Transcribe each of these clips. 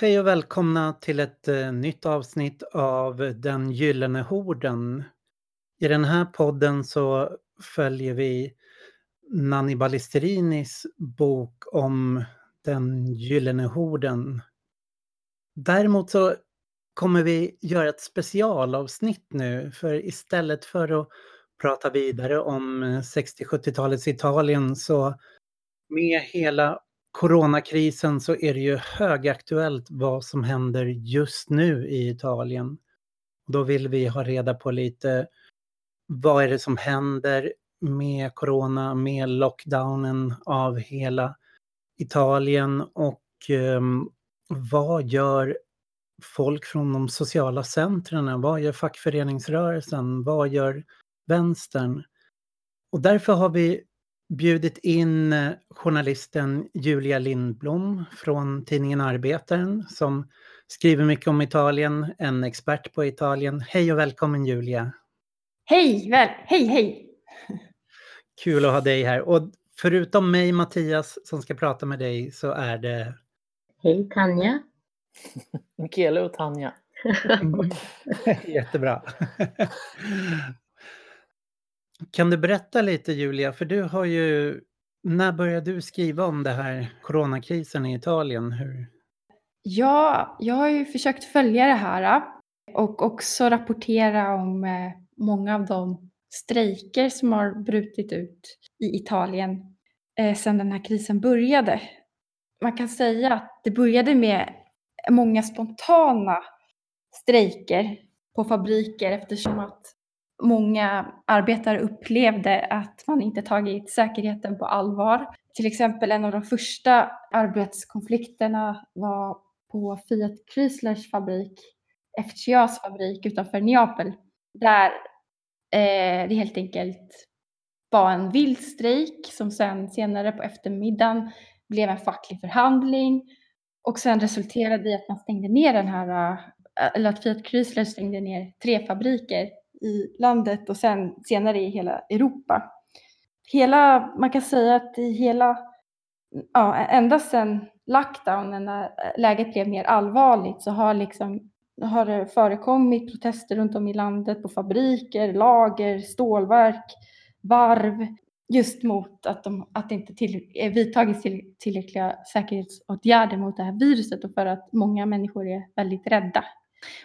Hej och välkomna till ett eh, nytt avsnitt av Den gyllene horden. I den här podden så följer vi Nanni Ballesterinis bok om Den gyllene horden. Däremot så kommer vi göra ett specialavsnitt nu för istället för att prata vidare om 60-70-talets Italien så med hela coronakrisen så är det ju högaktuellt vad som händer just nu i Italien. Då vill vi ha reda på lite vad är det som händer med corona, med lockdownen av hela Italien och eh, vad gör folk från de sociala centren? Vad gör fackföreningsrörelsen? Vad gör vänstern? Och därför har vi bjudit in eh, journalisten Julia Lindblom från tidningen Arbetaren som skriver mycket om Italien, en expert på Italien. Hej och välkommen Julia! Hej, väl, hej, hej! Kul att ha dig här. Och förutom mig, Mattias, som ska prata med dig så är det... Hej Tanja! Michele och Tanja. Jättebra. Kan du berätta lite Julia, för du har ju, när började du skriva om det här coronakrisen i Italien? Hur? Ja, jag har ju försökt följa det här äh, och också rapportera om äh, många av de strejker som har brutit ut i Italien äh, sedan den här krisen började. Man kan säga att det började med många spontana strejker på fabriker eftersom att många arbetare upplevde att man inte tagit säkerheten på allvar. Till exempel en av de första arbetskonflikterna var på Fiat Chryslers fabrik, FCAs fabrik utanför Neapel, där eh, det helt enkelt var en vild strejk som sen senare på eftermiddagen blev en facklig förhandling och sen resulterade i att man stängde ner den här, eh, eller att Fiat Chrysler stängde ner tre fabriker i landet och sen senare i hela Europa. Hela, man kan säga att i hela, ja, ända sedan lockdownen när läget blev mer allvarligt så har liksom har det förekommit protester runt om i landet på fabriker, lager, stålverk, varv just mot att, de, att det inte till, vidtagits till, tillräckliga säkerhetsåtgärder mot det här viruset och för att många människor är väldigt rädda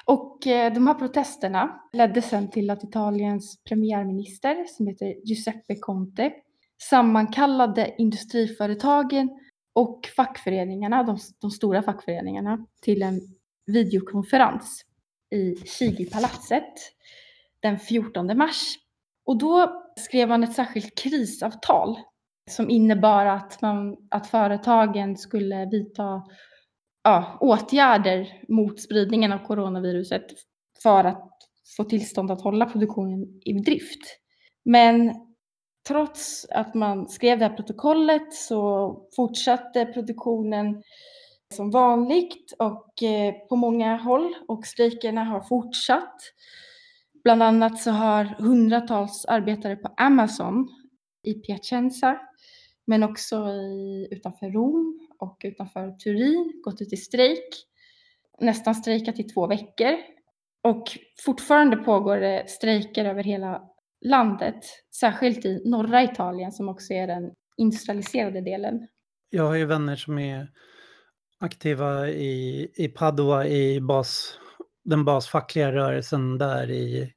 och eh, de här protesterna ledde sen till att Italiens premiärminister, som heter Giuseppe Conte, sammankallade industriföretagen och fackföreningarna, de, de stora fackföreningarna, till en videokonferens i Chigi-palatset den 14 mars. Och då skrev man ett särskilt krisavtal som innebar att, man, att företagen skulle vidta ja, åtgärder mot spridningen av coronaviruset för att få tillstånd att hålla produktionen i drift. Men trots att man skrev det här protokollet så fortsatte produktionen som vanligt och eh, på många håll och strejkerna har fortsatt. Bland annat så har hundratals arbetare på Amazon i Piacenza men också i, utanför Rom och utanför Turin gått ut i strejk. Nästan strejkat i två veckor. Och fortfarande pågår det strejker över hela landet, särskilt i norra Italien som också är den industrialiserade delen. Jag har ju vänner som är aktiva i, i Padua i bas, den basfackliga rörelsen där i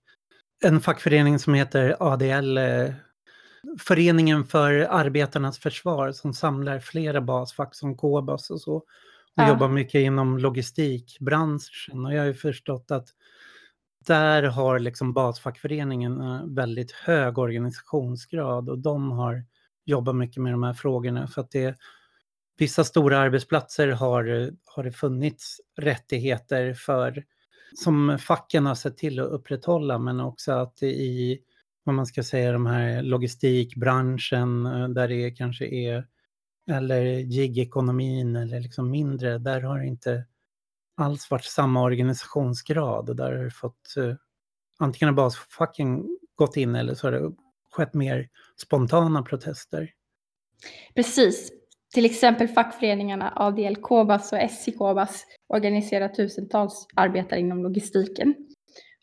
en fackförening som heter ADL, eh, Föreningen för arbetarnas försvar som samlar flera basfack som Kobas och så. Och ja. jobbar mycket inom logistikbranschen och jag har ju förstått att där har liksom basfackföreningen väldigt hög organisationsgrad och de har jobbat mycket med de här frågorna för att det vissa stora arbetsplatser har, har det funnits rättigheter för som facken har sett till att upprätthålla men också att i vad man ska säga, de här logistikbranschen eh, där det kanske är, eller gigekonomin eller liksom mindre, där har det inte alls varit samma organisationsgrad där har det fått, eh, antingen har basfacken gått in eller så har det skett mer spontana protester. Precis. till exempel fackföreningarna ADL Kobas och SI Kobas organiserar tusentals arbetare inom logistiken.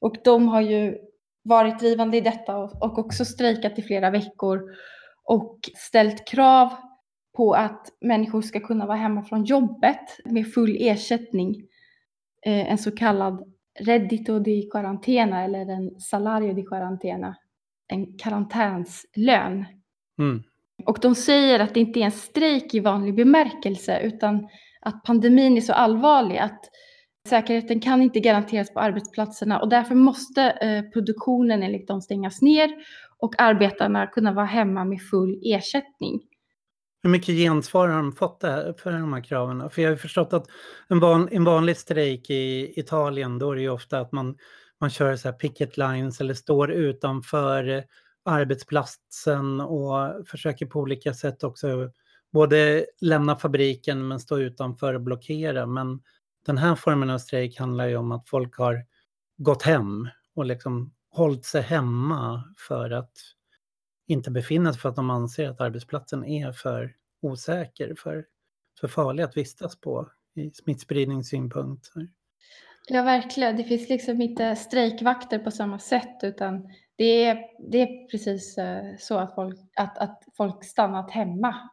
Och de har ju varit drivande i detta och också strejkat i flera veckor och ställt krav på att människor ska kunna vara hemma från jobbet med full ersättning. Eh, en så kallad reddito di quarantena eller en salario di quarantena. En karantänslön. Mm. Och de säger att det inte är en strejk i vanlig bemärkelse utan att pandemin är så allvarlig att säkerheten kan inte garanteras på arbetsplatserna och därför måste eh, produktionen enligt dem stängas ner och arbetarna kunna vara hemma med full ersättning. Hur mycket gensvar har de fått för de här kraven? För jag har förstått att en, van, en vanlig strejk i Italien, då är det ju ofta att man, man kör så här picket lines eller står utanför arbetsplatsen och försöker på olika sätt också både lämna fabriken men stå utanför och blockera. Men den här formen av strejk handlar ju om att folk har gått hem och liksom hållit sig hemma för att inte befinna sig för att de anser att arbetsplatsen är för osäker, för, för farlig att vistas på i smittspridningssynpunkt. Ja, verkligen. Det finns liksom inte strejkvakter på samma sätt utan det är, det är precis eh, så att folk, att, att folk stannat hemma.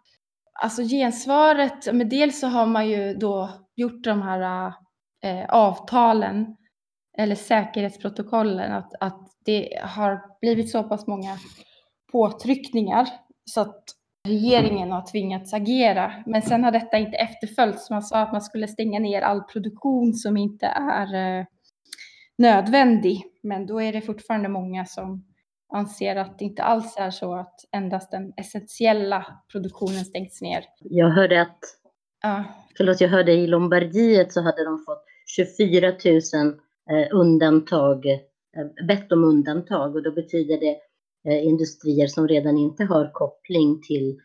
Alltså gensvaret, men dels så har man ju då gjort de här eh, avtalen eller säkerhetsprotokollen att, att det har blivit så pass många påtryckningar så att regeringen har tvingats agera. Men sen har detta inte efterföljts. Man sa att man skulle stänga ner all produktion som inte är eh, nödvändig. Men då är det fortfarande många som anser att det inte alls är så att endast den essentiella produktionen stängs ner. Jag hörde att, ja. förlåt, jag hörde i Lombardiet så hade de fått 24 000 eh, undantag, eh, bett om undantag och då betyder det eh, industrier som redan inte har koppling till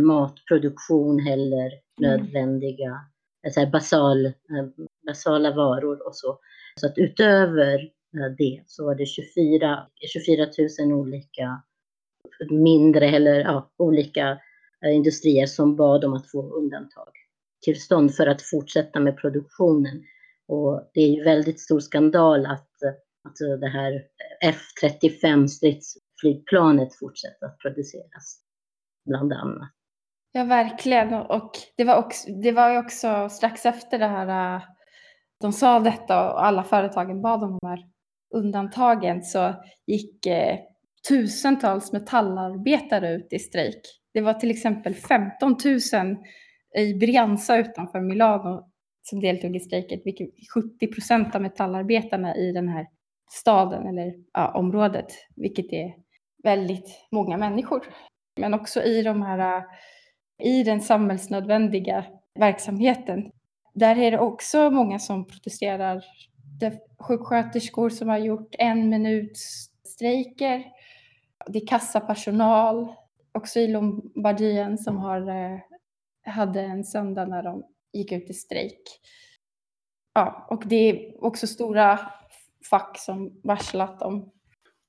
matproduktion eller mm. nödvändiga så basal, basala varor och så. Så att utöver det så var det 24, 24 000 olika mindre eller ja, olika industrier som bad om att få undantag tillstånd för att fortsätta med produktionen. Och det är ju väldigt stor skandal att att det här F35 stridsflygplanet fortsätter att produceras, bland annat. Ja, verkligen. Och det var, också, det var ju också strax efter det här äh, de sa detta och alla företagen bad om de här undantagen så gick eh, tusentals metallarbetare ut i strejk. Det var till exempel 15 000 i Brianza utanför Milano som deltog i strejket, vilket 70 procent av metallarbetarna i den här staden eller ja, området, vilket är väldigt många människor. Men också i, de här, i den samhällsnödvändiga verksamheten där är det också många som protesterar. Det är sjuksköterskor som har gjort en minuts strejker. Det är kassapersonal, också i Lombardien, som har, eh, hade en söndag när de gick ut i strejk. Ja, och det är också stora fack som varslat om.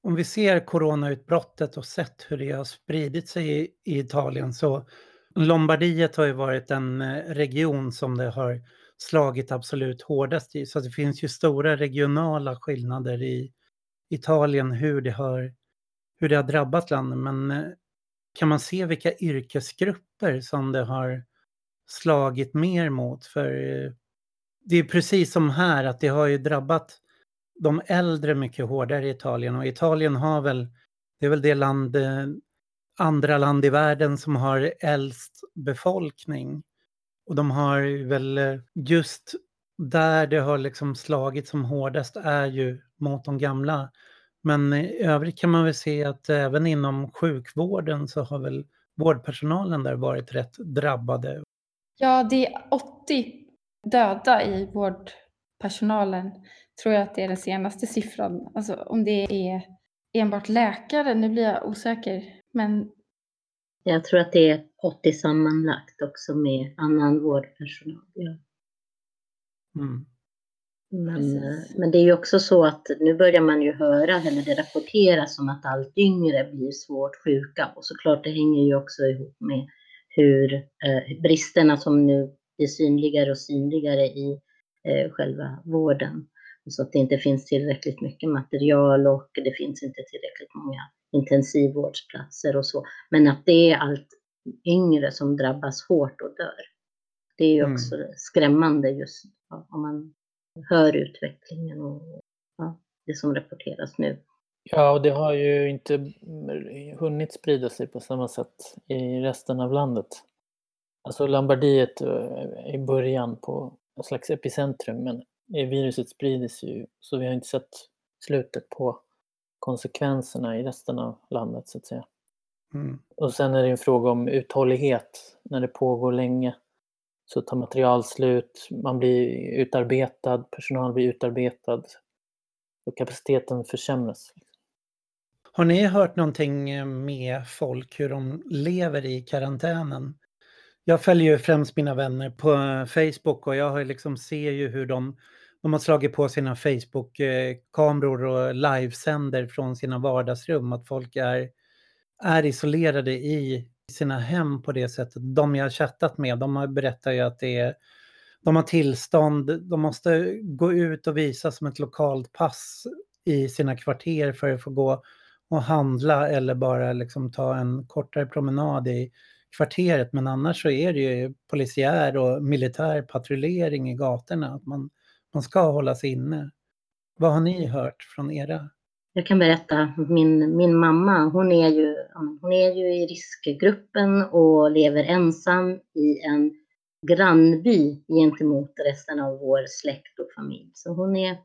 Om vi ser coronautbrottet och sett hur det har spridit sig i, i Italien så Lombardiet har ju varit en eh, region som det har slagit absolut hårdast i. Så det finns ju stora regionala skillnader i Italien hur det har, hur det har drabbat landet. Men eh, kan man se vilka yrkesgrupper som det har slagit mer mot? För eh, det är precis som här att det har ju drabbat de äldre mycket hårdare i Italien och Italien har väl, det är väl det land eh, andra land i världen som har äldst befolkning. Och de har väl eh, just där det har liksom slagit som hårdast är ju mot de gamla. Men i övrigt kan man väl se att även inom sjukvården så har väl vårdpersonalen där varit rätt drabbade. Ja, det är 80 döda i vårdpersonalen. Tror jag att det är den senaste siffran. Alltså om det är enbart läkare, nu blir jag osäker. Men... Jag tror att det är 80 sammanlagt också med annan vårdpersonal. Ja. Mm. Men, men det är ju också så att nu börjar man ju höra, eller det rapporteras om att allt yngre blir svårt sjuka och såklart det hänger ju också ihop med hur eh, bristerna som nu blir synligare och synligare i eh, själva vården. Så att det inte finns tillräckligt mycket material och det finns inte tillräckligt många intensivvårdsplatser och så. Men att det är allt yngre som drabbas hårt och dör. Det är ju Mm. också skrämmande just om man hör utvecklingen och ja, det som rapporteras nu. Ja, och det har ju inte hunnit sprida sig på samma sätt i resten av landet. Alltså Lombardiet eh, i början på en slags epicentrum, men viruset sprider sig ju så vi har inte sett slutet på konsekvenserna i resten av landet så att säga. Mm. Och sen är det en fråga om uthållighet. När det pågår länge så tar material slut, man blir utarbetad, personal blir utarbetad och kapaciteten försämras. Har ni hört någonting eh, med folk hur de lever i karantänen? Jag följer ju främst mina vänner på eh, Facebook och jag har liksom ser ju hur de, de har slagit på sina Facebook-kameror eh, och livesänder från sina vardagsrum. Att folk är, är isolerade i sina hem på det sättet. De jag har chattat med, de har berättat ju att det är, de har tillstånd, de måste gå ut och visa som ett lokalt pass i sina kvarter för att få gå och handla eller bara liksom ta en kortare promenad i kvarteret. Men annars så är det ju polisiär och militär patrullering i gatorna. Att man, man ska hålla sig inne. Vad har ni hört från era? Jag kan berätta, min, min mamma, hon är, ju, hon är ju i riskgruppen och lever ensam i en grannby gentemot resten av vår släkt och familj. Så hon är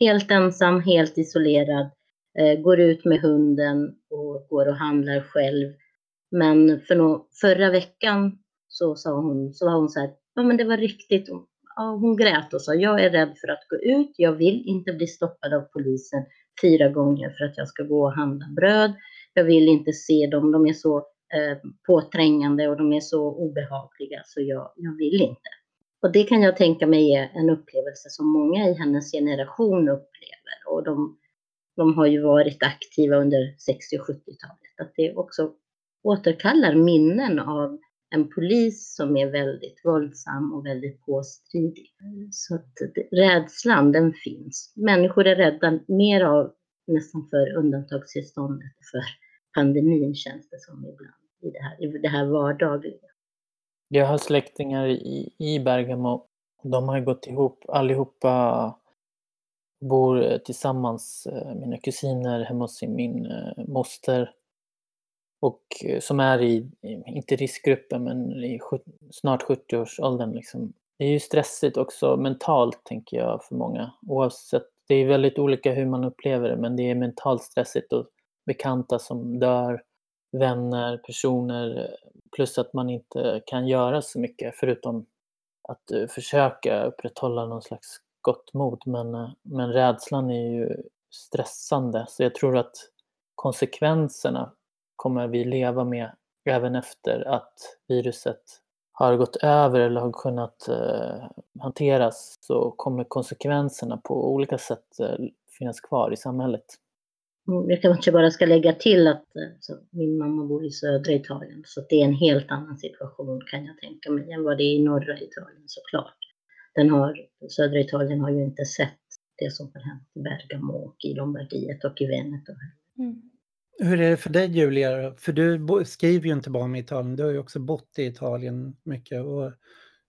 helt ensam, helt isolerad, eh, går ut med hunden och går och handlar själv. Men för no förra veckan så, sa hon, så var hon så här, ja men det var riktigt, ja, hon grät och sa, jag är rädd för att gå ut, jag vill inte bli stoppad av polisen fyra gånger för att jag ska gå och handla bröd. Jag vill inte se dem, de är så eh, påträngande och de är så obehagliga så jag, jag vill inte. Och det kan jag tänka mig är en upplevelse som många i hennes generation upplever. Och de, de har ju varit aktiva under 60 och 70-talet. Att det också återkallar minnen av en polis som är väldigt våldsam och väldigt påstridig. Så att rädslan, den finns. Människor är rädda mer av nästan för undantagstillståndet, för pandemin känns det som ibland, i det här, i det här vardagliga. Jag har släktingar i, i Bergamo. De har gått ihop, allihopa bor tillsammans, mina kusiner hemma hos min moster och eh, som är i, inte riskgruppen, men i snart 70-årsåldern. Liksom. Det är ju stressigt också mentalt, tänker jag, för många. Oavsett, det är väldigt olika hur man upplever det, men det är mentalt stressigt och bekanta som dör, vänner, personer, plus att man inte kan göra så mycket förutom att eh, försöka upprätthålla någon slags gott mod. Men, eh, men rädslan är ju stressande, så jag tror att konsekvenserna kommer vi leva med även efter att viruset har gått över eller har kunnat eh, hanteras så kommer konsekvenserna på olika sätt eh, finnas kvar i samhället. Jag kanske bara ska lägga till att alltså, min mamma bor i södra Italien så det är en helt annan situation kan jag tänka mig än vad det är i norra Italien såklart. Den har, södra Italien har ju inte sett det som har hänt i Bergamo och i Lombardiet och i Veneto. Mm. Hur är det för dig Julia? För du skriver ju inte bara om Italien, du har ju också bott i Italien mycket. Och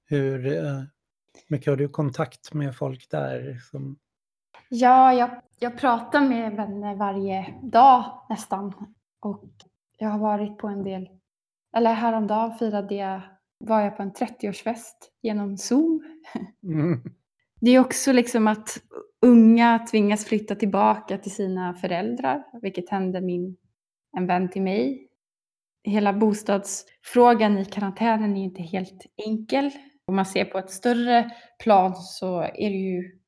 hur mycket har du kontakt med folk där? Som... Ja, jag, jag pratar med vänner varje dag nästan. Och jag har varit på en del, eller häromdagen firade jag, var jag på en 30-årsfest genom Zoom. Mm. Det är också liksom att unga tvingas flytta tillbaka till sina föräldrar, vilket hände min, en vän till mig. Hela bostadsfrågan i karantänen är inte helt enkel. Om man ser på ett större plan så är det ju,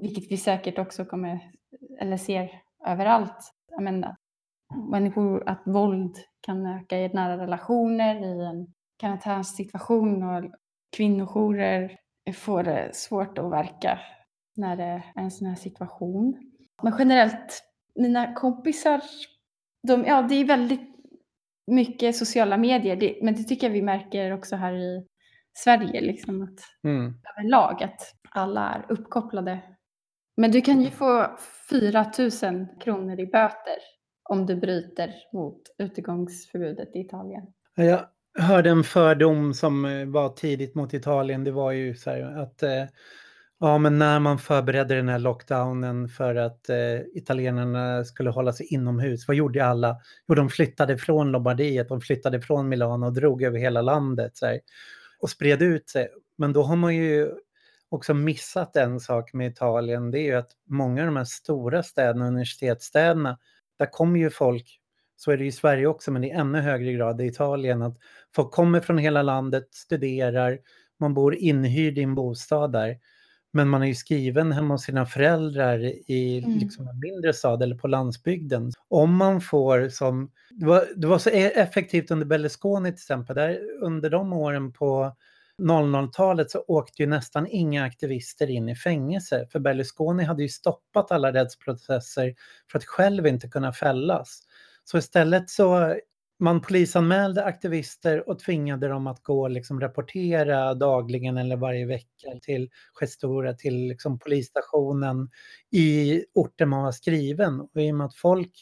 vilket vi säkert också kommer, eller ser överallt, jag menar, människor, att våld kan öka i nära relationer i en karantänssituation och kvinnojourer får det svårt att verka när det är en sån här situation. Men generellt, mina kompisar, de, ja det är väldigt, mycket sociala medier, det, men det tycker jag vi märker också här i Sverige, liksom att Mm. överlag att alla är uppkopplade. Men du kan ju få 4 000 kronor i böter om du bryter mot utegångsförbudet i Italien. Jag hörde en fördom som eh, var tidigt mot Italien. Det var ju så här att eh, ja, men när man förberedde den här lockdownen för att eh, italienarna skulle hålla sig inomhus, vad gjorde alla? Jo, de flyttade från Lombardiet, de flyttade från Milano och drog över hela landet så här, och spred ut sig. Men då har man ju också missat en sak med Italien. Det är ju att många av de här stora städerna, universitetsstäderna, där kommer ju folk så är det i Sverige också, men i ännu högre grad i Italien. Att folk kommer från hela landet, studerar, man bor inhyrd i en bostad där. Men man är ju skriven hemma hos sina föräldrar i Mm. liksom en mindre stad eller på landsbygden. Om man får som... Det var, det var så e- effektivt under Berlusconi till exempel. Där, under de åren på 00-talet så åkte ju nästan inga aktivister in i fängelse. För Berlusconi hade ju stoppat alla rättsprocesser för att själv inte kunna fällas. Så istället så man polisanmälde aktivister och tvingade dem att gå och liksom rapportera dagligen eller varje vecka till Gestora, till liksom polisstationen i orten man var skriven. Och i och med att folk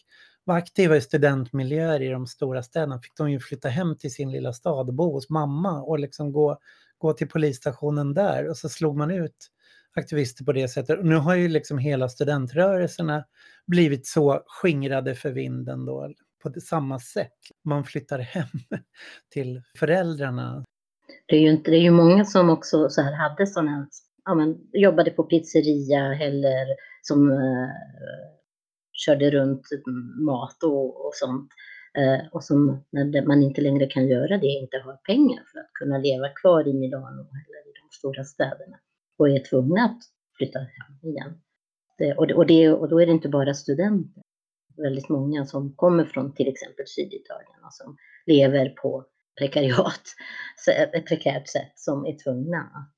var aktiva i studentmiljöer i de stora städerna fick de ju flytta hem till sin lilla stad och bo hos mamma och liksom gå, gå till polisstationen där och så slog man ut aktivister på det sättet. Och nu har ju liksom hela studentrörelserna blivit så skingrade för vinden då på samma sätt. Man flyttar hem till föräldrarna. Det är ju, inte, det är ju många som också så här hade sådana, ja, men, jobbade på pizzeria eller som eh, körde runt mat och, och sånt. Eh, och som när man inte längre kan göra det, inte har pengar för att kunna leva kvar i Milano eller i de stora städerna och är tvungna att flytta hem igen. Det, och, det, och, det, och då är det inte bara studenter. Väldigt många som kommer från till exempel Syditalien och som lever på prekariat, ett prekärt sätt som är tvungna att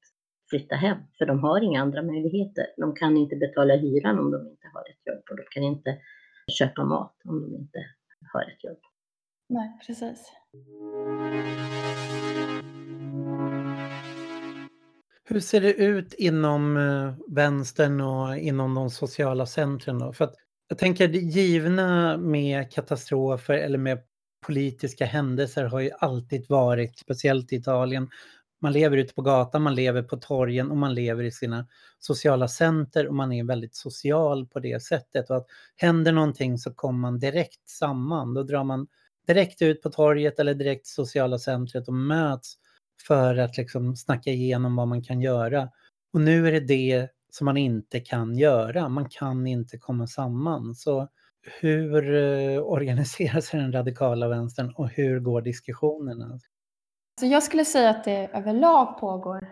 flytta hem. För de har inga andra möjligheter. De kan inte betala hyran om de inte har ett jobb och de kan inte köpa mat om de inte har ett jobb. Nej, precis. Hur ser det ut inom eh, vänstern och inom de sociala centren då? För att jag tänker det givna med katastrofer eller med politiska händelser har ju alltid varit, speciellt i Italien, man lever ute på gatan, man lever på torgen och man lever i sina sociala center och man är väldigt social på det sättet. Och att händer någonting så kommer man direkt samman. Då drar man direkt ut på torget eller direkt sociala centret och möts för att liksom snacka igenom vad man kan göra. Och nu är det det som man inte kan göra. Man kan inte komma samman. Så hur eh, organiserar sig den radikala vänstern och hur går diskussionerna? Så jag skulle säga att det överlag pågår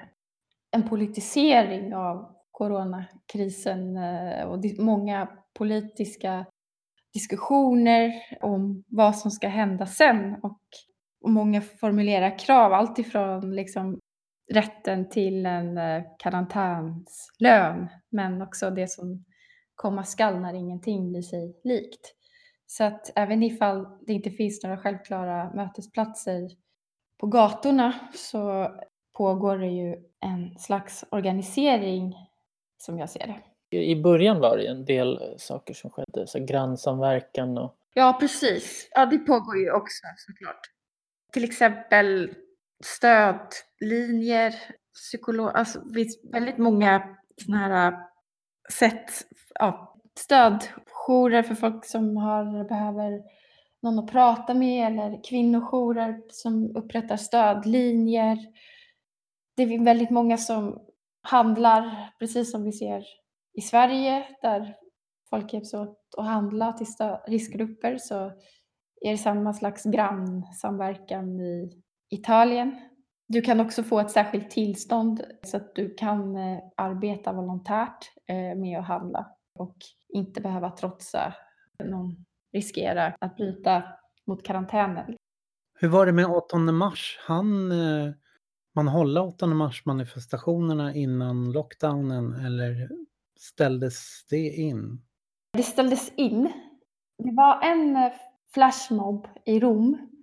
en politisering av coronakrisen eh, och många politiska diskussioner om vad som ska hända sen och, och många formulerar krav, alltifrån liksom rätten till en eh, karantänslön men också det som komma skall när ingenting blir sig likt. Så att även ifall det inte finns några självklara mötesplatser på gatorna så pågår det ju en slags organisering som jag ser det. I början var det en del saker som skedde, så grannsamverkan och Ja, precis. Ja, det pågår ju också såklart. Till exempel stödlinjer, psykolog, alltså det finns väldigt många sådana här äh, sätt, ja, stödjourer för folk som har, behöver någon att prata med eller kvinnojourer som upprättar stödlinjer. Det är väldigt många som handlar, precis som vi ser i Sverige, där folk hjälps åt att handla till riskgrupper, så är det samma slags grannsamverkan i Italien. Du kan också få ett särskilt tillstånd så att du kan eh, arbeta volontärt eh, med att handla och inte behöva trotsa någon riskera att bryta mot karantänen. Hur var det med 8 mars? Han eh, man hålla 8 mars-manifestationerna innan lockdownen eller ställdes det in? Det ställdes in. Det var en flashmob i Rom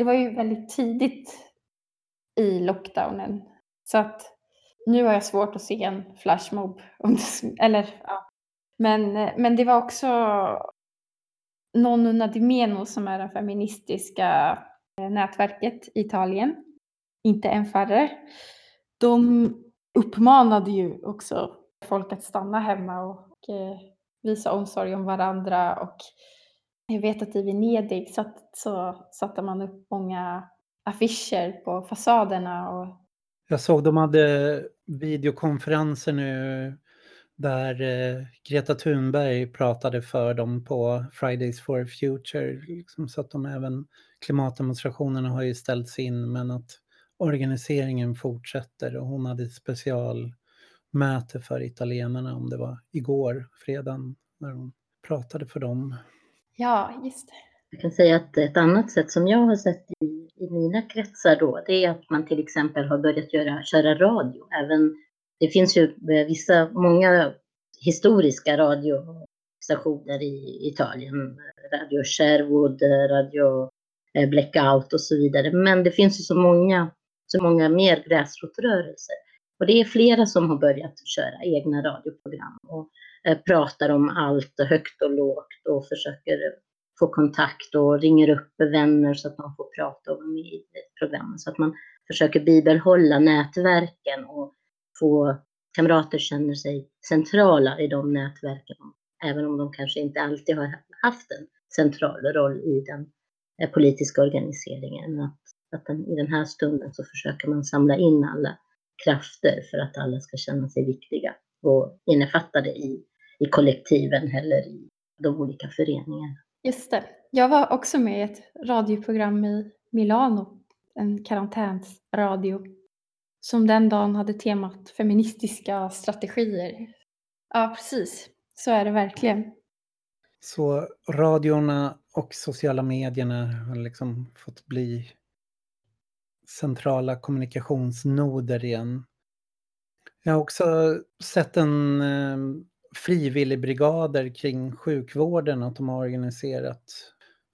det var ju väldigt tidigt i lockdownen. Så att nu har jag svårt att se en flashmob. Eller, ja. men, eh, men det var också Nonno Nadimeno di Meno som är det feministiska eh, nätverket i Italien. Inte en färre. De uppmanade ju också folk att stanna hemma och eh, visa omsorg om varandra. Och jag vet att i Venedig satt, så satte man upp många affischer på fasaderna. Och... Jag såg de hade videokonferenser nu där eh, Greta Thunberg pratade för dem på Fridays for Future. Liksom, så att de även, klimatdemonstrationerna har ju ställts in men att organiseringen fortsätter och hon hade ett specialmöte för italienarna om det var igår, fredagen, när hon pratade för dem. Ja, just det. Jag kan säga att ett annat sätt som jag har sett i, i mina kretsar då, det är att man till exempel har börjat göra, köra radio. Även, det finns ju eh, vissa, många historiska radiostationer i Italien. Radio Sherwood, Radio eh, Blackout och så vidare. Men det finns ju så många, så många mer gräsrotsrörelser. Och det är flera som har börjat köra egna radioprogram och Eh, pratar om allt högt och lågt och försöker få kontakt och ringer upp vänner så att de får prata och vara med i programmet. Så att man försöker bibehålla nätverken och få kamrater känner sig centrala i de nätverken. Även om de kanske inte alltid har haft en central roll i den eh, politiska organiseringen. Att, att den, I den här stunden så försöker man samla in alla krafter för att alla ska känna sig viktiga och innefattade i, i kollektiven eller i de olika föreningarna. Just det. Jag var också med i ett radioprogram i Milano, en karantänsradio, som den dagen hade temat feministiska strategier. Ja, precis. Så är det verkligen. Så radiorna och sociala medierna har liksom fått bli centrala kommunikationsnoder igen. Jag har också sett en eh, frivilligbrigader kring sjukvården att de har organiserat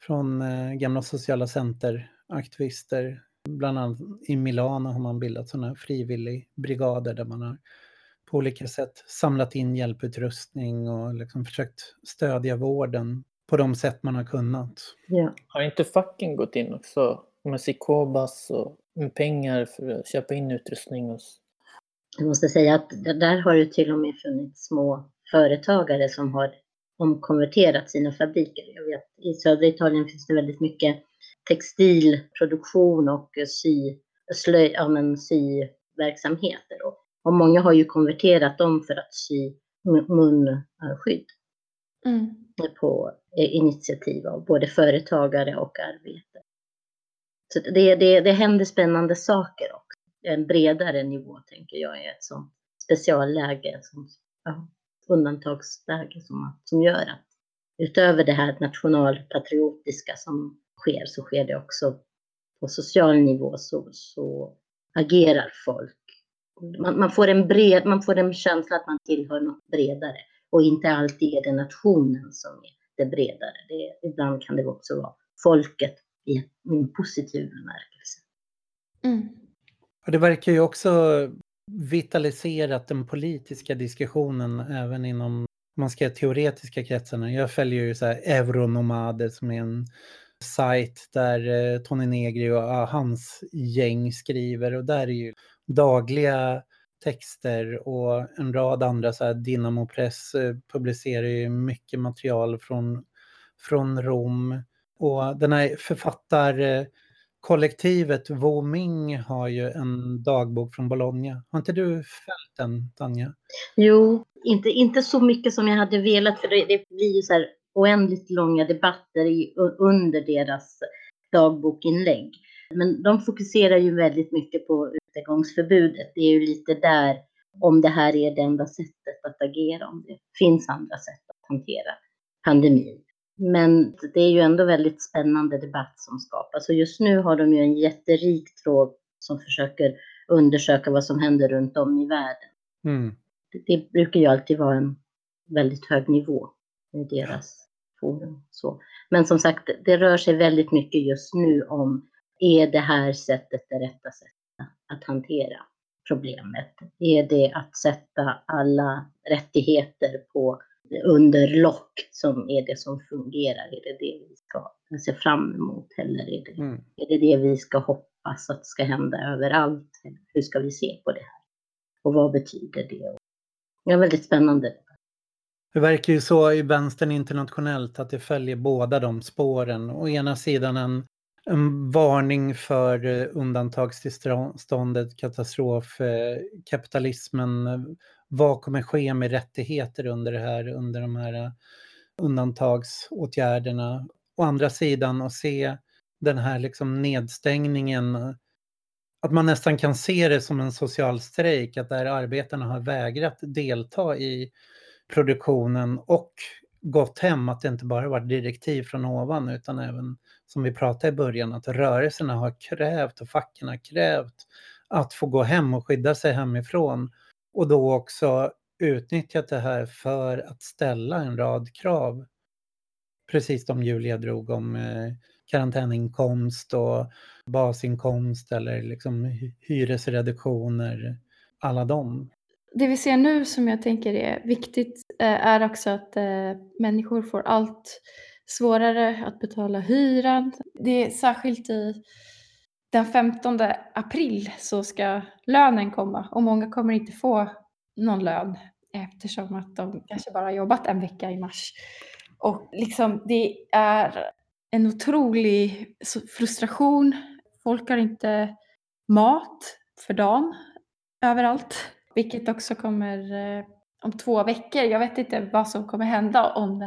från eh, gamla sociala centeraktivister. Bland annat i Milano har man bildat sådana frivilligbrigader där man har på olika sätt samlat in hjälputrustning och liksom försökt stödja vården på de sätt man har kunnat. Ja. Har inte facken gått in också med Sikobas och med pengar för att köpa in utrustning? Och... Jag måste säga att där har det till och med funnits små företagare som har omkonverterat sina fabriker. Jag vet, I södra Italien finns det väldigt mycket textilproduktion och sy, slöj, ja, men, syverksamheter. Och, många har ju konverterat dem för att sy munskydd. Mm. På initiativ av både företagare och arbetare. Så det, det, det händer spännande saker också. En bredare nivå tänker jag är ett sånt specialläge som ja, undantagsläge som, som gör att utöver det här nationalpatriotiska som sker så sker det också på social nivå så, så agerar folk. Man, man, får en bred, man får en känsla att man tillhör något bredare och inte alltid är det nationen som är det bredare. Det, ibland kan det också vara folket i en positiv bemärkelse. Mm. Och det verkar ju också vitaliserat den politiska diskussionen även inom, man ska teoretiska kretsarna. Jag följer ju så här Euronomader som är en sajt där eh, Tony Negri och ah, hans gäng skriver och där är ju dagliga texter och en rad andra så här Dynamo Press eh, publicerar ju mycket material från, från Rom och den här författar kollektivet Woming har ju en dagbok från Bologna. Har inte du följt den, Tanja? Jo, inte, inte så mycket som jag hade velat, för det, det blir ju så här oändligt långa debatter i, under deras dagbokinlägg. Men de fokuserar ju väldigt mycket på utegångsförbudet. Det är ju lite där, om det här är det enda sättet att agera, om det finns andra sätt att hantera pandemin. Men det är ju ändå väldigt spännande debatt som skapas och just nu har de ju en jätterik tråd som försöker undersöka vad som händer runt om i världen. Mm. Det, brukar ju alltid vara en väldigt hög nivå i deras forum. Så. Men som sagt, det rör sig väldigt mycket just nu om Är det här sättet det rätta sättet att hantera problemet? Är det att sätta alla rättigheter på under lock som är det som fungerar? Är det det vi ska se fram emot eller är det, mm. är det det vi ska hoppas att ska hända överallt? Hur ska vi se på det här? Och vad betyder det? Det är väldigt spännande. Det verkar ju så i vänstern internationellt att det följer båda de spåren. Å ena sidan en, en varning för eh, undantagstillståndet, katastrof, eh. Vad kommer ske med rättigheter under det här, under de här eh, undantagsåtgärderna? Å andra sidan att se den här liksom nedstängningen att man nästan kan se det som en social strejk, att där arbetarna har vägrat delta i produktionen och gått hem, att det inte bara varit direktiv från ovan utan även som vi pratade i början, att rörelserna har krävt och facken har krävt att få gå hem och skydda sig hemifrån och då också utnyttjat det här för att ställa en rad krav. Precis som Julia drog om eh, karantäninkomst och basinkomst eller liksom hyresreduktioner, alla dem. Det vi ser nu som jag tänker är viktigt eh, är också att eh, människor får allt svårare att betala hyran. Det är särskilt i den 15 april så ska lönen komma och många kommer inte få någon lön eftersom att de kanske bara jobbat en vecka i mars. Och liksom det är en otrolig frustration. Folk har inte mat för dagen överallt, vilket också kommer eh, om två veckor. Jag vet inte vad som kommer hända om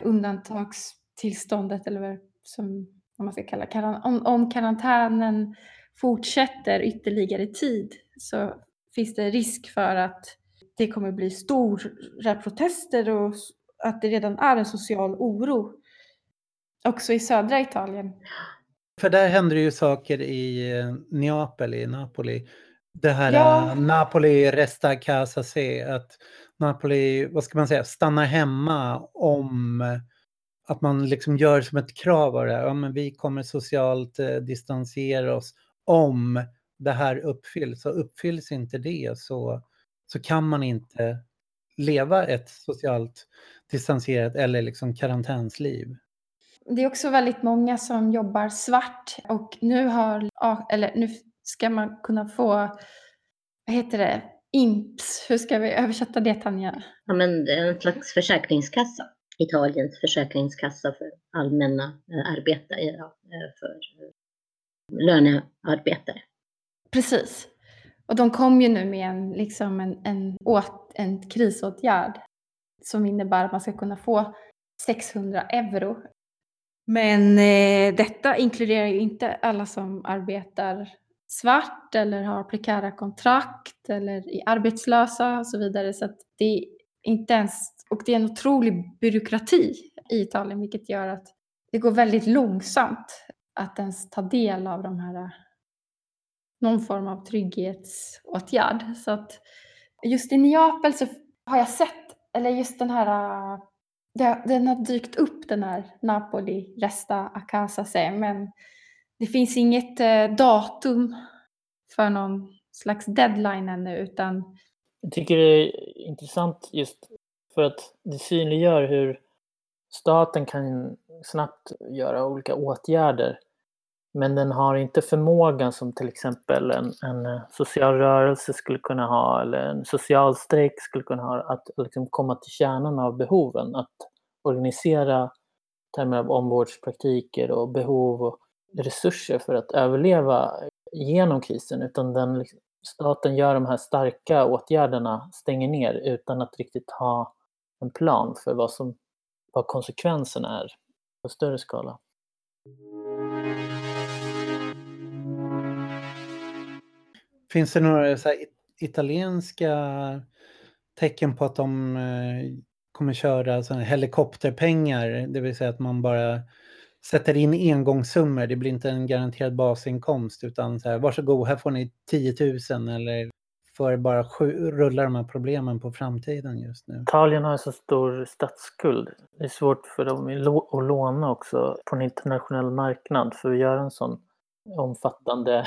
undantagstillståndet eller som vad man ska kalla om, om karantänen fortsätter ytterligare tid så finns det risk för att det kommer bli stora protester och att det redan är en social oro Också i södra Italien. För där händer ju saker i eh, Neapel, i Napoli. Det här ja. uh, Napoli resta casa se, att Napoli, vad ska man säga, stannar hemma om att man liksom gör som ett krav av det. Ja, men vi kommer socialt eh, distansera oss om det här uppfylls. Och uppfylls inte det så, så kan man inte leva ett socialt distanserat eller liksom karantänsliv. Det är också väldigt många som jobbar svart och nu har, eller nu ska man kunna få, vad heter det, IMPS, hur ska vi översätta det Tanja? Ja men en slags försäkringskassa. Italiens försäkringskassa för allmänna eh, arbetare, eh, ja, eh, för lönearbetare. Precis. Och de kom ju nu med en, liksom en, en, åt, en krisåtgärd som innebär att man ska kunna få 600 euro men eh, detta inkluderar ju inte alla som arbetar svart eller har prekära kontrakt eller är arbetslösa och så vidare. Så att det är inte ens, och det är en otrolig byråkrati i Italien vilket gör att det går väldigt långsamt att ens ta del av de här eh, någon form av trygghetsåtgärd. Så att just i Neapel så har jag sett, eller just den här eh, den har dykt upp den här Napoli Resta Acasa Se, men det finns inget eh, datum för någon slags deadline ännu utan jag tycker det är intressant just för att det synliggör hur staten kan snabbt göra olika åtgärder. Men den har inte förmågan som till exempel en, en eh, social rörelse skulle kunna ha eller en social strejk skulle kunna ha. Att liksom komma till kärnan av behoven. Att organisera termer av omvårdspraktiker och behov och resurser för att överleva genom krisen. Utan den, liksom, staten gör de här starka åtgärderna, stänger ner utan att riktigt ha en plan för vad, som, vad konsekvenserna är på större skala. Finns det några så italienska tecken på att de eh, kommer köra såna helikopterpengar, det vill säga att man bara sätter in engångssummor. Det blir inte en garanterad basinkomst utan så här, varsågod, här får ni 10 000 eller för bara rulla de här problemen på framtiden just nu. Italien har så stor statsskuld. Det är svårt för dem att låna också på en internationell marknad för att göra en sån omfattande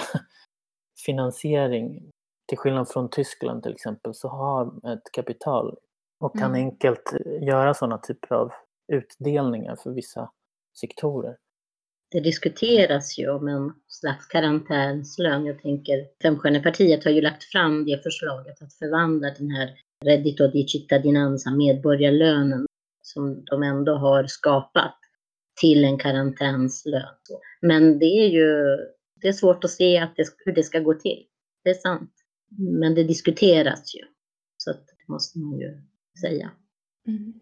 finansiering. Till skillnad från Tyskland till exempel så har ett kapital och kan Mm. enkelt göra sådana typer av utdelningar för vissa sektorer. Det diskuteras ju om en slags karantänslön. Jag tänker, Femstjärnepartiet har ju lagt fram det förslaget att förvandla den här reddito di cittadinanza, medborgarlönen, som de ändå har skapat, till en karantänslön. Men det är ju det är svårt att se att det, hur det ska gå till. Det är sant. Men det diskuteras ju. Så att, det måste man ju säga. Mm.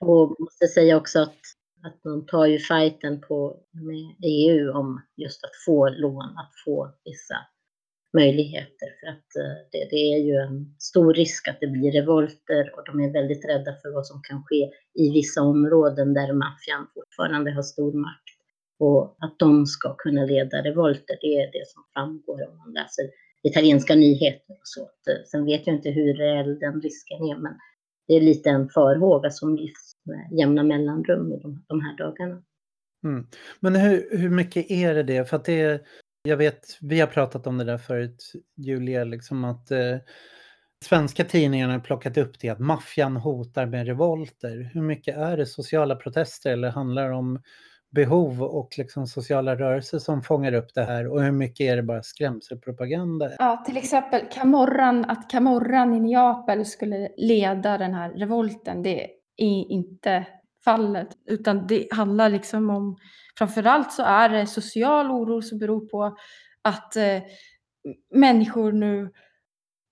Och måste säga också att, att de tar ju fighten på, med EU om just att få lån, att få vissa möjligheter. För att eh, det, det är ju en stor risk att det blir revolter och de är väldigt rädda för vad som kan ske i vissa områden där maffian fortfarande har stor makt. Och att de ska kunna leda revolter, det är det som framgår om man läser italienska nyheter och så. Eh, sen vet jag inte hur reell den risken är, men det är lite en farhåga som lyfts jämna mellanrum i de, de här dagarna. Mm. Men hur, hur mycket är det det? För att det jag vet, vi har pratat om det där förut, Julia, liksom att eh, svenska tidningarna har plockat upp det att maffian hotar med revolter. Hur mycket är det sociala protester eller handlar det om behov och liksom sociala rörelser som fångar upp det här och hur mycket är det bara skrämselpropaganda? Ja, till exempel Camorran, att Camorran i Neapel skulle leda den här revolten, det är inte fallet, utan det handlar liksom om, framförallt så är det social oro som beror på att eh, människor nu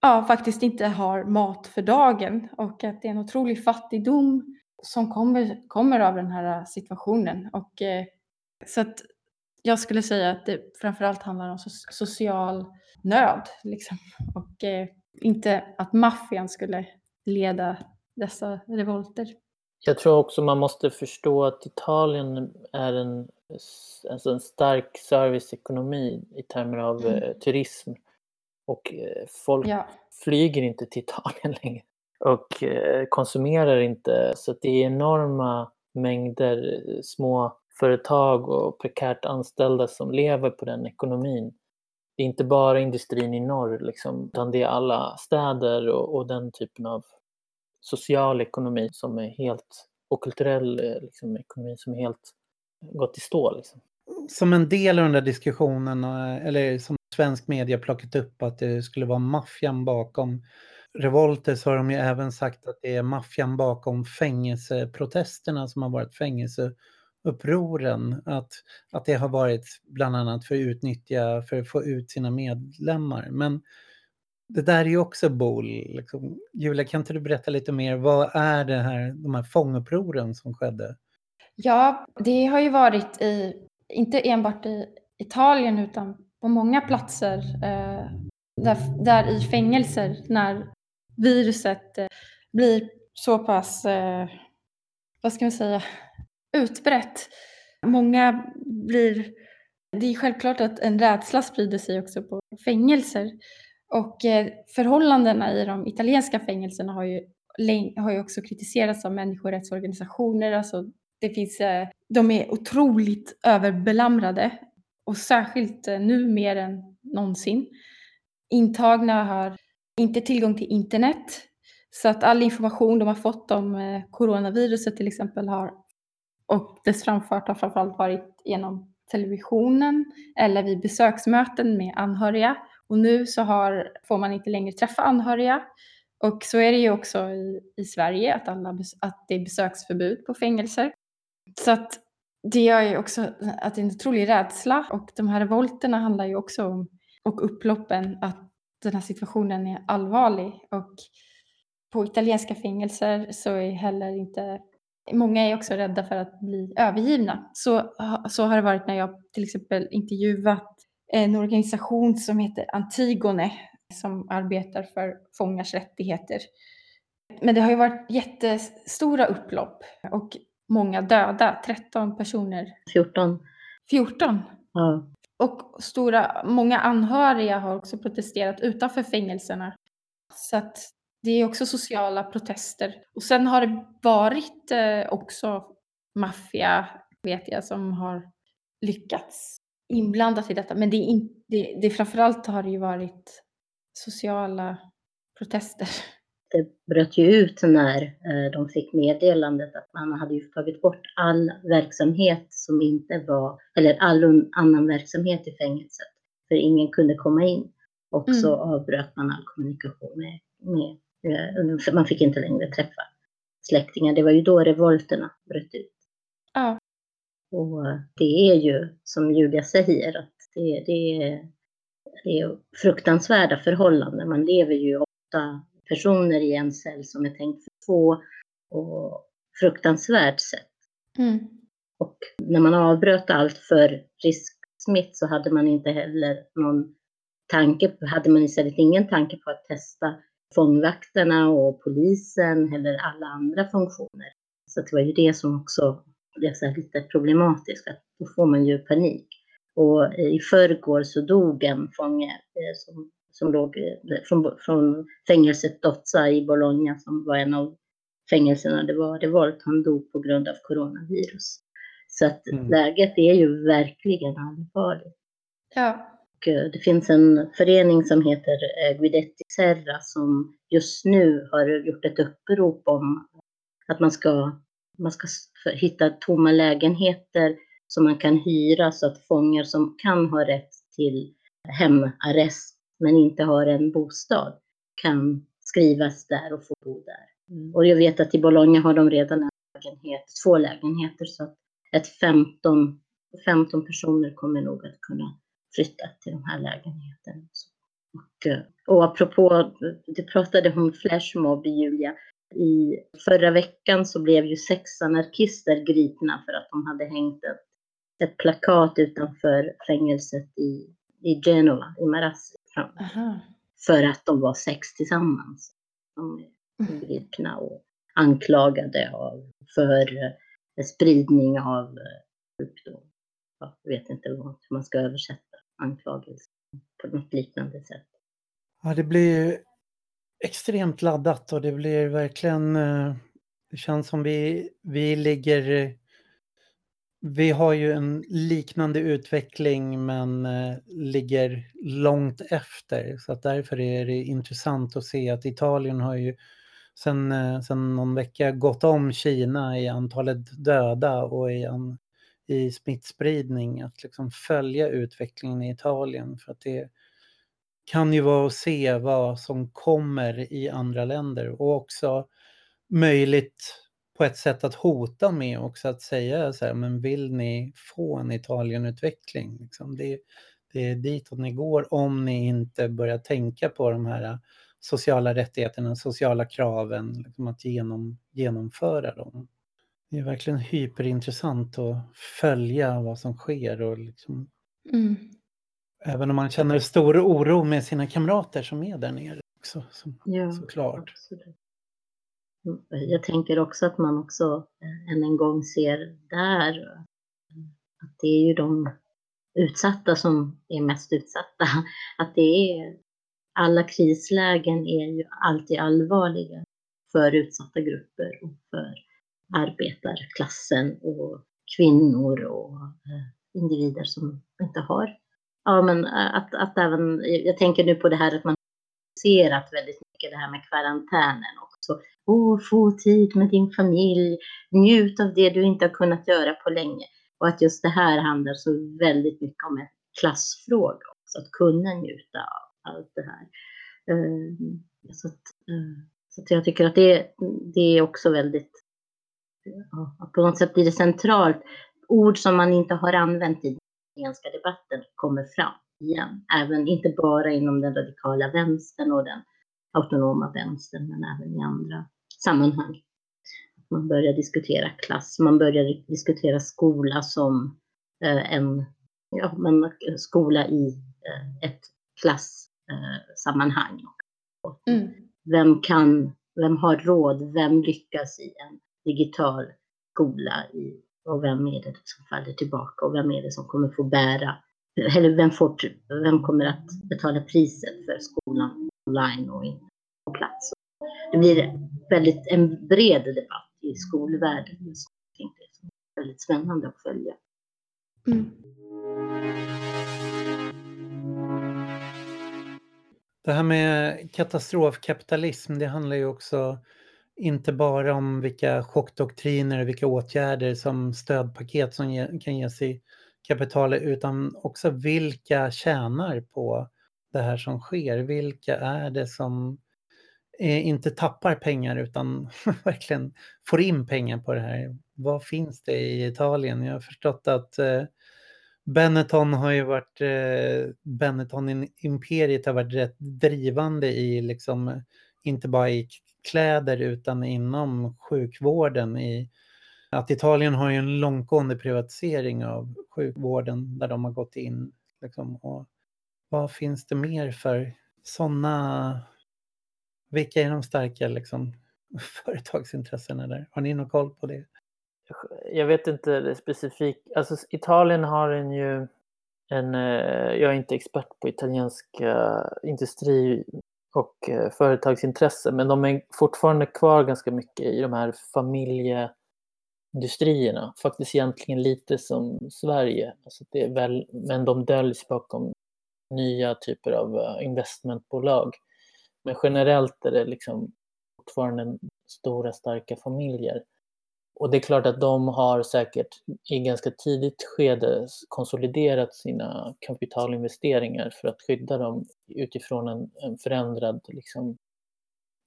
ja, faktiskt inte har mat för dagen och att det är en otrolig fattigdom som kommer, kommer av den här situationen. Och, eh, så att jag skulle säga att det framförallt handlar om so- social nöd. Liksom. Och eh, inte att maffian skulle leda dessa revolter. Jag tror också man måste förstå att Italien är en, alltså en stark serviceekonomi i termer av Mm. eh, turism. Och eh, folk Ja, flyger inte till Italien längre och eh, konsumerar inte. Så det är enorma mängder små företag och prekärt anställda som lever på den ekonomin. Det är inte bara industrin i norr, liksom, utan det är alla städer och, och den typen av social ekonomi som är helt, och kulturell eh, liksom, ekonomi som är helt gått i stå. Liksom. Som en del av den där diskussionen, eh, eller som svensk media plockat upp att det skulle vara maffian bakom revolter så har de ju även sagt att det är maffian bakom fängelseprotesterna som har varit fängelseupproren. Att, att det har varit bland annat för att utnyttja, för att få ut sina medlemmar. Men det där är ju också bol. Liksom. Julia, kan inte du berätta lite mer? Vad är det här, de här fångupproren som skedde? ja, det har ju varit i, inte enbart i Italien utan på många platser eh, där, där i fängelser när viruset eh, blir så pass, eh, vad ska man säga, utbrett. Många blir, det är självklart att en rädsla sprider sig också på fängelser. Och eh, förhållandena i de italienska fängelserna har ju, har ju också kritiserats av människorättsorganisationer. Alltså det finns, eh, de är otroligt överbelamrade och särskilt eh, nu mer än någonsin. Intagna har inte tillgång till internet så att all information de har fått om coronaviruset till exempel har och dess framfart har framförallt varit genom televisionen eller vid besöksmöten med anhöriga. Och nu så har, får man inte längre träffa anhöriga. Och så är det ju också i, i Sverige att, alla, att det är besöksförbud på fängelser. Så att det gör ju också att det är en otrolig rädsla och de här revolterna handlar ju också om, och upploppen, att den här situationen är allvarlig. Och på italienska fängelser så är heller inte Många är också rädda för att bli övergivna. Så, så har det varit när jag till exempel intervjuat en organisation som heter Antigone som arbetar för fångars rättigheter. Men det har ju varit jättestora upplopp och många döda, 13 personer. 14. 14! Ja. Och stora, många anhöriga har också protesterat utanför fängelserna. Så att det är också sociala protester. Och sen har det varit eh, också maffia, vet jag, som har lyckats inblandat i detta. Men det är, in, det, det framförallt har det ju varit sociala protester. Det bröt ju ut när eh, de fick meddelandet att man hade ju tagit bort all verksamhet som inte var, eller all annan verksamhet i fängelset. För ingen kunde komma in. Och så Mm. avbröt man all kommunikation med, med eh, man fick inte längre träffa släktingar. Det var ju då revolterna bröt ut. Ja. Och det är ju som Julia säger att det, det, är, det är fruktansvärda förhållanden. Man lever ju åtta personer i en cell som är tänkt för två och fruktansvärt sätt. Mm. Och när man avbröt allt för risksmitt så hade man inte heller någon tanke, hade man istället ingen tanke på att testa fångvakterna och polisen eller alla andra funktioner. Så det var ju det som också här lite problematiskt, att då får man ju panik. Och eh, i förrgår så dog en fånge eh, som, som låg eh, från, från fängelset Dozza i Bologna som var en av fängelserna det var revolt. Han dog på grund av coronavirus. Så att Mm. läget är ju verkligen allvarligt. Ja. Och det finns en förening som heter Guidetti Serra som just nu har gjort ett upprop om att man ska, man ska hitta tomma lägenheter som man kan hyra så att fångar som kan ha rätt till hemarrest men inte har en bostad kan skrivas där och få bo där. Och jag vet att i Bologna har de redan en lägenhet, två lägenheter så att ett 15, 15 personer kommer nog att kunna flytta till de här lägenheterna. Och, eh, och apropå, du pratade om flashmob Julia. I förra veckan så blev ju sex anarkister gripna för att de hade hängt ett, ett plakat utanför fängelset i, i Genova, i Marassi, Aha. för att de var sex tillsammans. De är Mm. gripna och anklagade av, för eh, spridning av eh, sjukdom. Ja, Jag vet inte vad, hur man ska översätta anklagelse på något liknande sätt. Ja, det blir extremt laddat och det blir verkligen... Eh, det känns som vi, vi ligger... Vi har ju en liknande utveckling men eh, ligger långt efter. Så att därför är det intressant att se att Italien har ju sen, eh, sen någon vecka gått om Kina i antalet döda och i, an, i smittspridning. Att liksom följa utvecklingen i Italien för att det kan ju vara att se vad som kommer i andra länder och också möjligt på ett sätt att hota med också att säga så här, men vill ni få en Italienutveckling? Liksom det, det är ditåt ni går om ni inte börjar tänka på de här sociala rättigheterna, sociala kraven, liksom att genom, genomföra dem. Det är verkligen hyperintressant att följa vad som sker och liksom Mm. Även om man känner stor oro med sina kamrater som är där nere också, så, Ja, såklart. absolut. Jag tänker också att man också eh, än en gång ser där att det är ju de utsatta som är mest utsatta. Att det är alla krislägen är ju alltid allvarliga för utsatta grupper och för arbetarklassen och kvinnor och eh, individer som inte har. Ja, men eh, att, att även, jag tänker nu på det här att man ser att väldigt mycket det här med karantänen också. Oh, få tid med din familj, njut av det du inte har kunnat göra på länge. Och att just det här handlar så väldigt mycket om en klassfråga också, att kunna njuta av allt det här. Eh, så att, eh, så att jag tycker att det, det är också väldigt, på något sätt blir det centralt. Ord som man inte har använt i italienska debatten kommer fram igen. Även, inte bara inom den radikala vänstern och den autonoma vänstern, men även i andra sammanhang. Man börjar diskutera klass, man börjar diskutera skola som eh, en ja, men skola i eh, ett klassammanhang. Mm. Vem kan, vem har råd, vem lyckas i en digital skola i, och vem är det som faller tillbaka och vem är det som kommer få bära, eller vem, får, vem kommer att betala priset för skolan online och inte på plats. Det blir väldigt en bred debatt i skolvärlden. Så jag tänkte det är väldigt spännande att följa. Mm. Det här med katastrofkapitalism, det handlar ju också inte bara om vilka chockdoktriner och vilka åtgärder som stödpaket som ge, kan ges i kapitalet utan också vilka tjänar på det här som sker. Vilka är det som eh, inte tappar pengar utan verkligen får in pengar på det här? Vad finns det i Italien? Jag har förstått att eh, Benetton har ju varit, eh, Benetton-imperiet har varit rätt drivande i liksom, inte bara i kläder utan inom sjukvården. I, att Italien har ju en långtgående privatisering av sjukvården där de har gått in. Liksom, och vad finns det mer för sådana, vilka är de starka liksom, företagsintressena där? Har ni någon koll på det? jag vet inte det specifikt. Alltså Italien har en ju en, eh, jag är inte expert på italienska eh, industri och eh, företagsintresse, men de är fortfarande kvar ganska mycket i de här familjeindustrierna. Faktiskt egentligen lite som Sverige, alltså det är väl, men de döljs bakom nya typer av eh, investmentbolag. Men generellt är det liksom fortfarande stora starka familjer och det är klart att de har säkert i ganska tidigt skede konsoliderat sina kapitalinvesteringar för att skydda dem utifrån en, en förändrad liksom,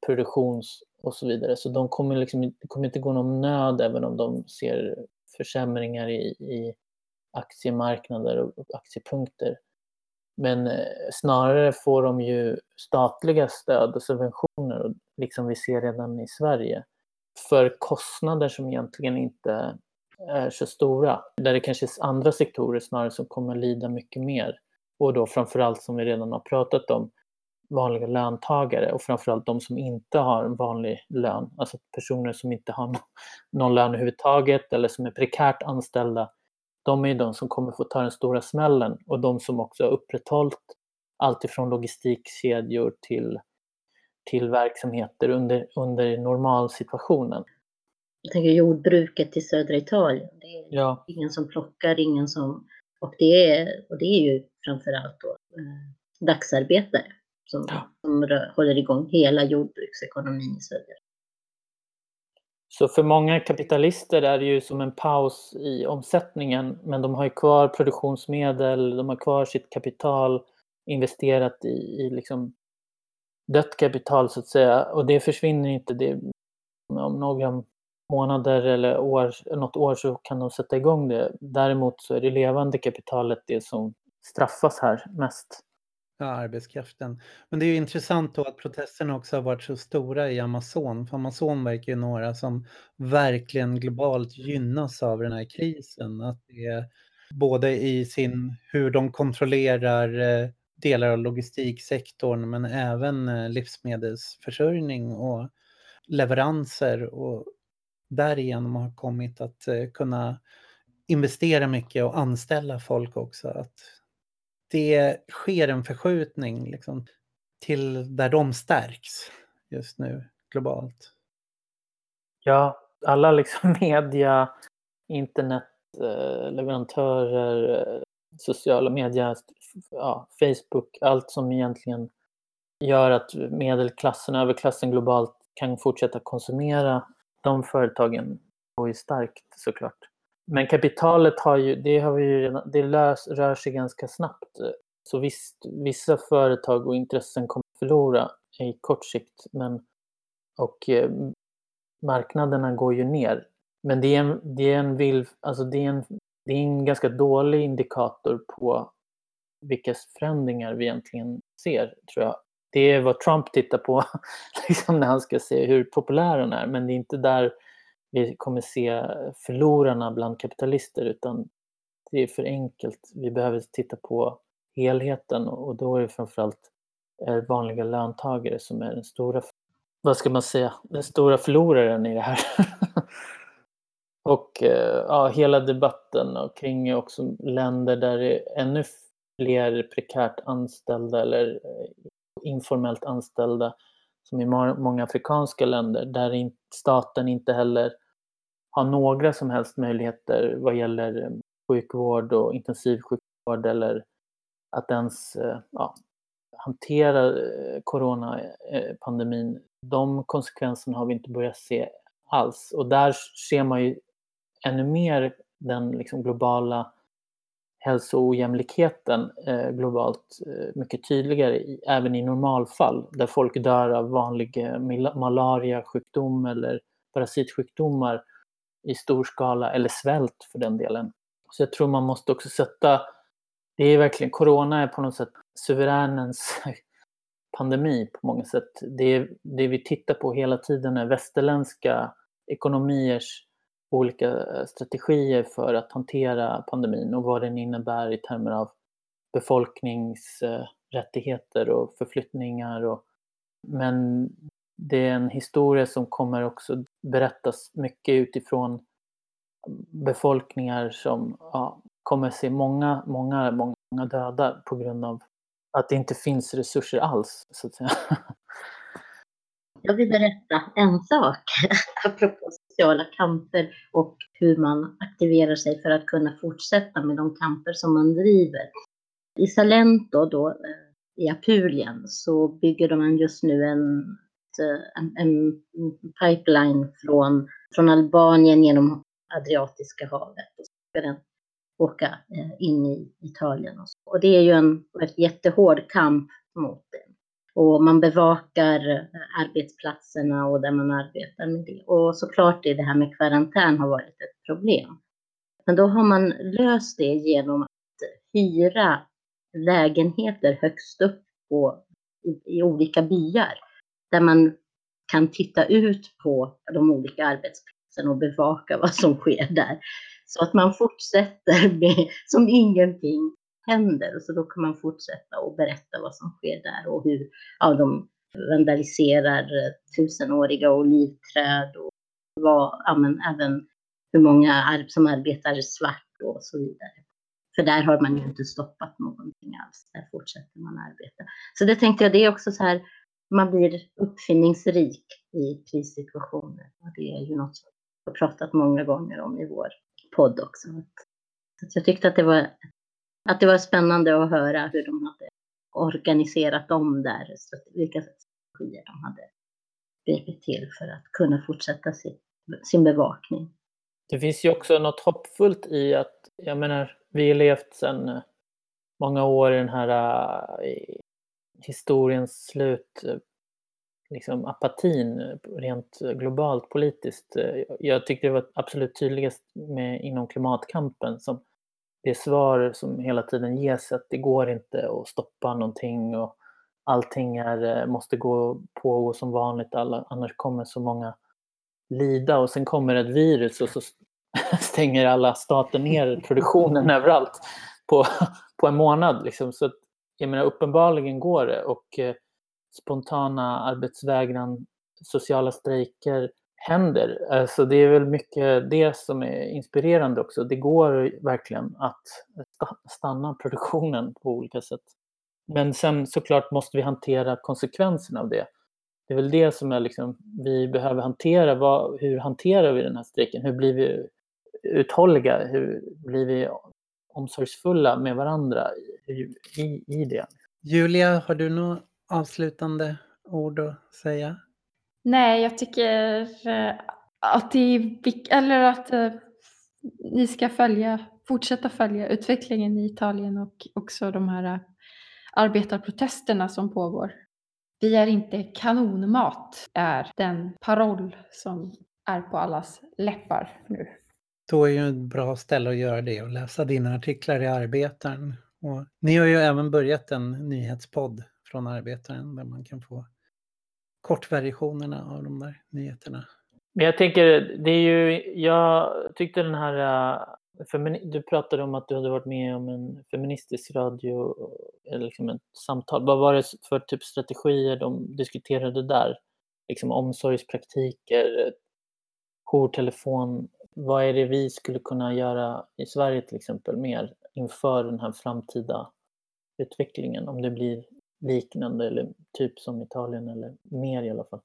produktions och så vidare. Så de kommer, liksom, det kommer inte gå någon nöd även om de ser försämringar i, i aktiemarknader och aktiepunkter. Men eh, snarare får de ju statliga stöd och subventioner, liksom vi ser redan i Sverige för kostnader som egentligen inte är så stora. Där det kanske är andra sektorer snarare som kommer lida mycket mer. Och då framförallt som vi redan har pratat om, vanliga löntagare och framförallt de som inte har en vanlig lön. Alltså personer som inte har någon lön överhuvudtaget eller som är prekärt anställda. De är de som kommer få ta den stora smällen och de som också har upprätthållit allt ifrån logistikkedjor till till verksamheter under, under normalsituationen. Jag tänker jordbruket i södra Italien. Det är ja. ingen som plockar, ingen som... Och det är, och det är ju framförallt då, eh, dagsarbetare som, ja. som håller igång hela jordbruksekonomin i söder. Så för många kapitalister är det ju som en paus i omsättningen, men de har ju kvar produktionsmedel, de har kvar sitt kapital investerat i, i liksom dött kapital så att säga och det försvinner inte. Det, om några månader eller år, något år så kan de sätta igång det. Däremot så är det levande kapitalet det som straffas här mest. Ja, arbetskraften. Men det är ju intressant då att protesterna också har varit så stora i Amazon. För Amazon verkar ju några som verkligen globalt gynnas av den här krisen. Att det är både i sin, hur de kontrollerar eh, delar av logistiksektorn men även eh, livsmedelsförsörjning och leveranser och därigenom har kommit att eh, kunna investera mycket och anställa folk också. Att det sker en förskjutning liksom, till där de stärks just nu globalt. Ja, alla liksom media, internetleverantörer, eh, sociala medier, ja, Facebook, allt som egentligen gör att medelklassen, överklassen globalt kan fortsätta konsumera, de företagen går ju starkt såklart. Men kapitalet har ju, det, har vi ju redan, det lös, rör sig ganska snabbt. Så visst, vissa företag och intressen kommer förlora i kort sikt, men och eh, marknaderna går ju ner. Men det är en, det är en, vill, alltså det är en det är en ganska dålig indikator på vilka förändringar vi egentligen ser, tror jag. Det är vad Trump tittar på liksom när han ska se hur populär han är, men det är inte där vi kommer se förlorarna bland kapitalister, utan det är för enkelt. Vi behöver titta på helheten och då är det framförallt eh, vanliga löntagare som är den stora, vad ska man säga, den stora förloraren i det här. Och eh, ja, hela debatten och kring också länder där det är ännu fler prekärt anställda eller eh, informellt anställda som i många afrikanska länder där staten inte heller har några som helst möjligheter vad gäller eh, sjukvård och intensivsjukvård eller att ens ja, hantera coronapandemin, de konsekvenserna har vi inte börjat se alls. Och där ser man ju ännu mer den liksom globala hälsoojämlikheten eh, globalt eh, mycket tydligare, i, även i normalfall, där folk dör av vanlig malariasjukdom eller parasitsjukdomar i stor skala, eller svält för den delen. Så jag tror man måste också sätta, det är verkligen, corona är på något sätt suveränens pandemi på många sätt. Det, det vi tittar på hela tiden är västerländska ekonomiers olika eh, strategier för att hantera pandemin och vad den innebär i termer av befolkningsrättigheter och förflyttningar. Och, men det är en historia som kommer också berättas mycket utifrån befolkningar som ja, kommer se många, många, många döda på grund av att det inte finns resurser alls, så att säga. Jag vill berätta en sak apropå sociala kamper och hur man aktiverar sig för att kunna fortsätta med de kamper som man driver. I Salento då, eh, i Apulien så bygger man just nu en, eh, en, en pipeline från, från Albanien genom Adriatiska havet. Och ska den åka eh, in i Italien. Och, så. och det är ju en, en jättehård kamp mot det. Och man bevakar arbetsplatserna och där man arbetar med det. Och såklart är det här med karantän har varit ett problem. Men då har man löst det genom att hyra lägenheter högst upp på, i, i olika byar. Där man kan titta ut på de olika arbetsplatserna och bevaka vad som sker där. Så att man fortsätter med, som ingenting händer. Så då kan man fortsätta och berätta vad som sker där och hur ja, de vandaliserar eh, tusenåriga olivträd och vad, ja, men även hur många som arbetar svart och så vidare. För där har man ju inte stoppat någonting alls. Där fortsätter man arbeta. Så det tänkte jag, det är också så här, man blir uppfinningsrik i krissituationer. Och det är ju något som vi har pratat många gånger om i vår podd också. Så jag tyckte att det var att det var spännande att höra hur de hade organiserat om där, vilka strategier de hade gripit till för att kunna fortsätta sin, sin bevakning. Det finns ju också något hoppfullt i att, jag menar, vi har levt sedan eh, många år i den här eh, i historiens slut, eh, liksom apatin rent globalt politiskt. Jag tyckte det var absolut tydligast med, inom klimatkampen som det svar som hela tiden ges att det går inte att stoppa någonting och allting är, eh, måste gå på som vanligt, alla, annars kommer så många lida och sen kommer ett virus och så stänger alla stater ner produktionen överallt på, på en månad. Liksom. Så jag menar, uppenbarligen går det och eh, spontana arbetsvägran, sociala strejker, händer. Alltså det är väl mycket det som är inspirerande också. Det går verkligen att stanna produktionen på olika sätt. Men sen såklart måste vi hantera konsekvenserna av det. Det är väl det som är liksom, vi behöver hantera. Vad, hur hanterar vi den här strejken? Hur blir vi uthålliga? Hur blir vi omsorgsfulla med varandra i, i, i det? Julia, har du några avslutande ord att säga? Nej, jag tycker eh, att det är eller att eh, ni ska följa, fortsätta följa utvecklingen i Italien och också de här eh, arbetarprotesterna som pågår. Vi är inte kanonmat, är den paroll som är på allas läppar nu. Då är ju ett bra ställe att göra det och läsa dina artiklar i Arbetaren. Och ni har ju även börjat en nyhetspodd från Arbetaren där man kan få kortversionerna av de där nyheterna. Men jag tänker, det är ju, jag tyckte den här, äh, du pratade om att du hade varit med om en feministisk radio, eller liksom ett samtal. Vad var det för typ strategier de diskuterade där? Liksom omsorgspraktiker, jourtelefon. Vad är det vi skulle kunna göra i Sverige till exempel mer inför den här framtida utvecklingen? Om det blir liknande eller typ som Italien eller mer i alla fall.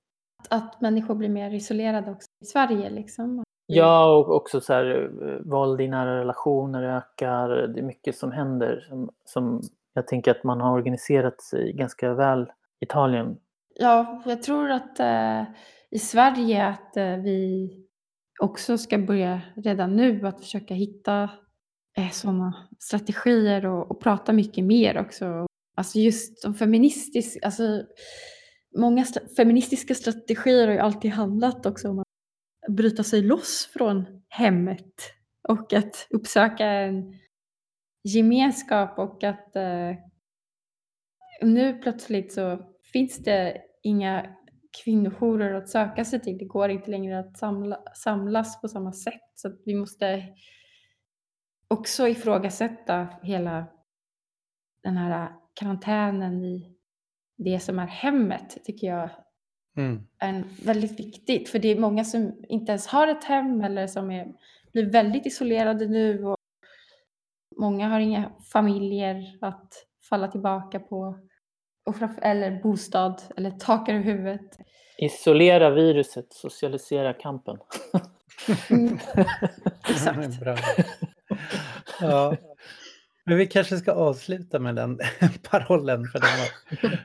Att människor blir mer isolerade också i Sverige liksom. Ja, och också så här, eh, våld i nära relationer ökar. Det är mycket som händer som, som jag tänker att man har organiserat sig ganska väl i Italien. Ja, jag tror att eh, i Sverige att eh, vi också ska börja redan nu att försöka hitta eh, sådana strategier och, och prata mycket mer också. Alltså just de feministiska, alltså många st- feministiska strategier har ju alltid handlat också om att bryta sig loss från hemmet och att uppsöka en gemenskap och att eh, nu plötsligt så finns det inga kvinnojourer att söka sig till. Det går inte längre att samla, samlas på samma sätt. Så att vi måste också ifrågasätta hela den här karantänen i det som är hemmet, tycker jag Mm. är väldigt viktigt. För det är många som inte ens har ett hem eller som är, blir väldigt isolerade nu. Och många har inga familjer att falla tillbaka på. Och framför, eller bostad eller tak över huvudet. Isolera viruset, socialisera kampen. Mm, exakt. Bra. Ja. Men vi kanske ska avsluta med den parollen för den var,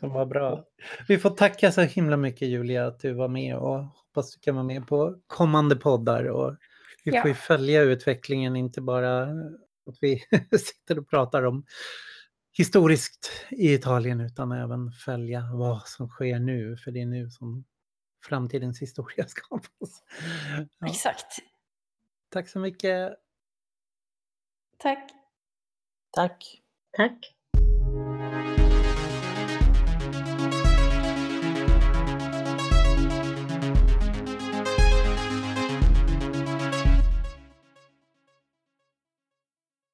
den var bra. Vi får tacka så himla mycket Julia att du var med och hoppas du kan vara med på kommande poddar. Och vi får ju Ja. följa utvecklingen, inte bara att vi sitter och pratar om historiskt i Italien utan även följa vad som sker nu, för det är nu som framtidens historia skapas. Ja, Exakt. tack så mycket. Tack. Tack. Tack.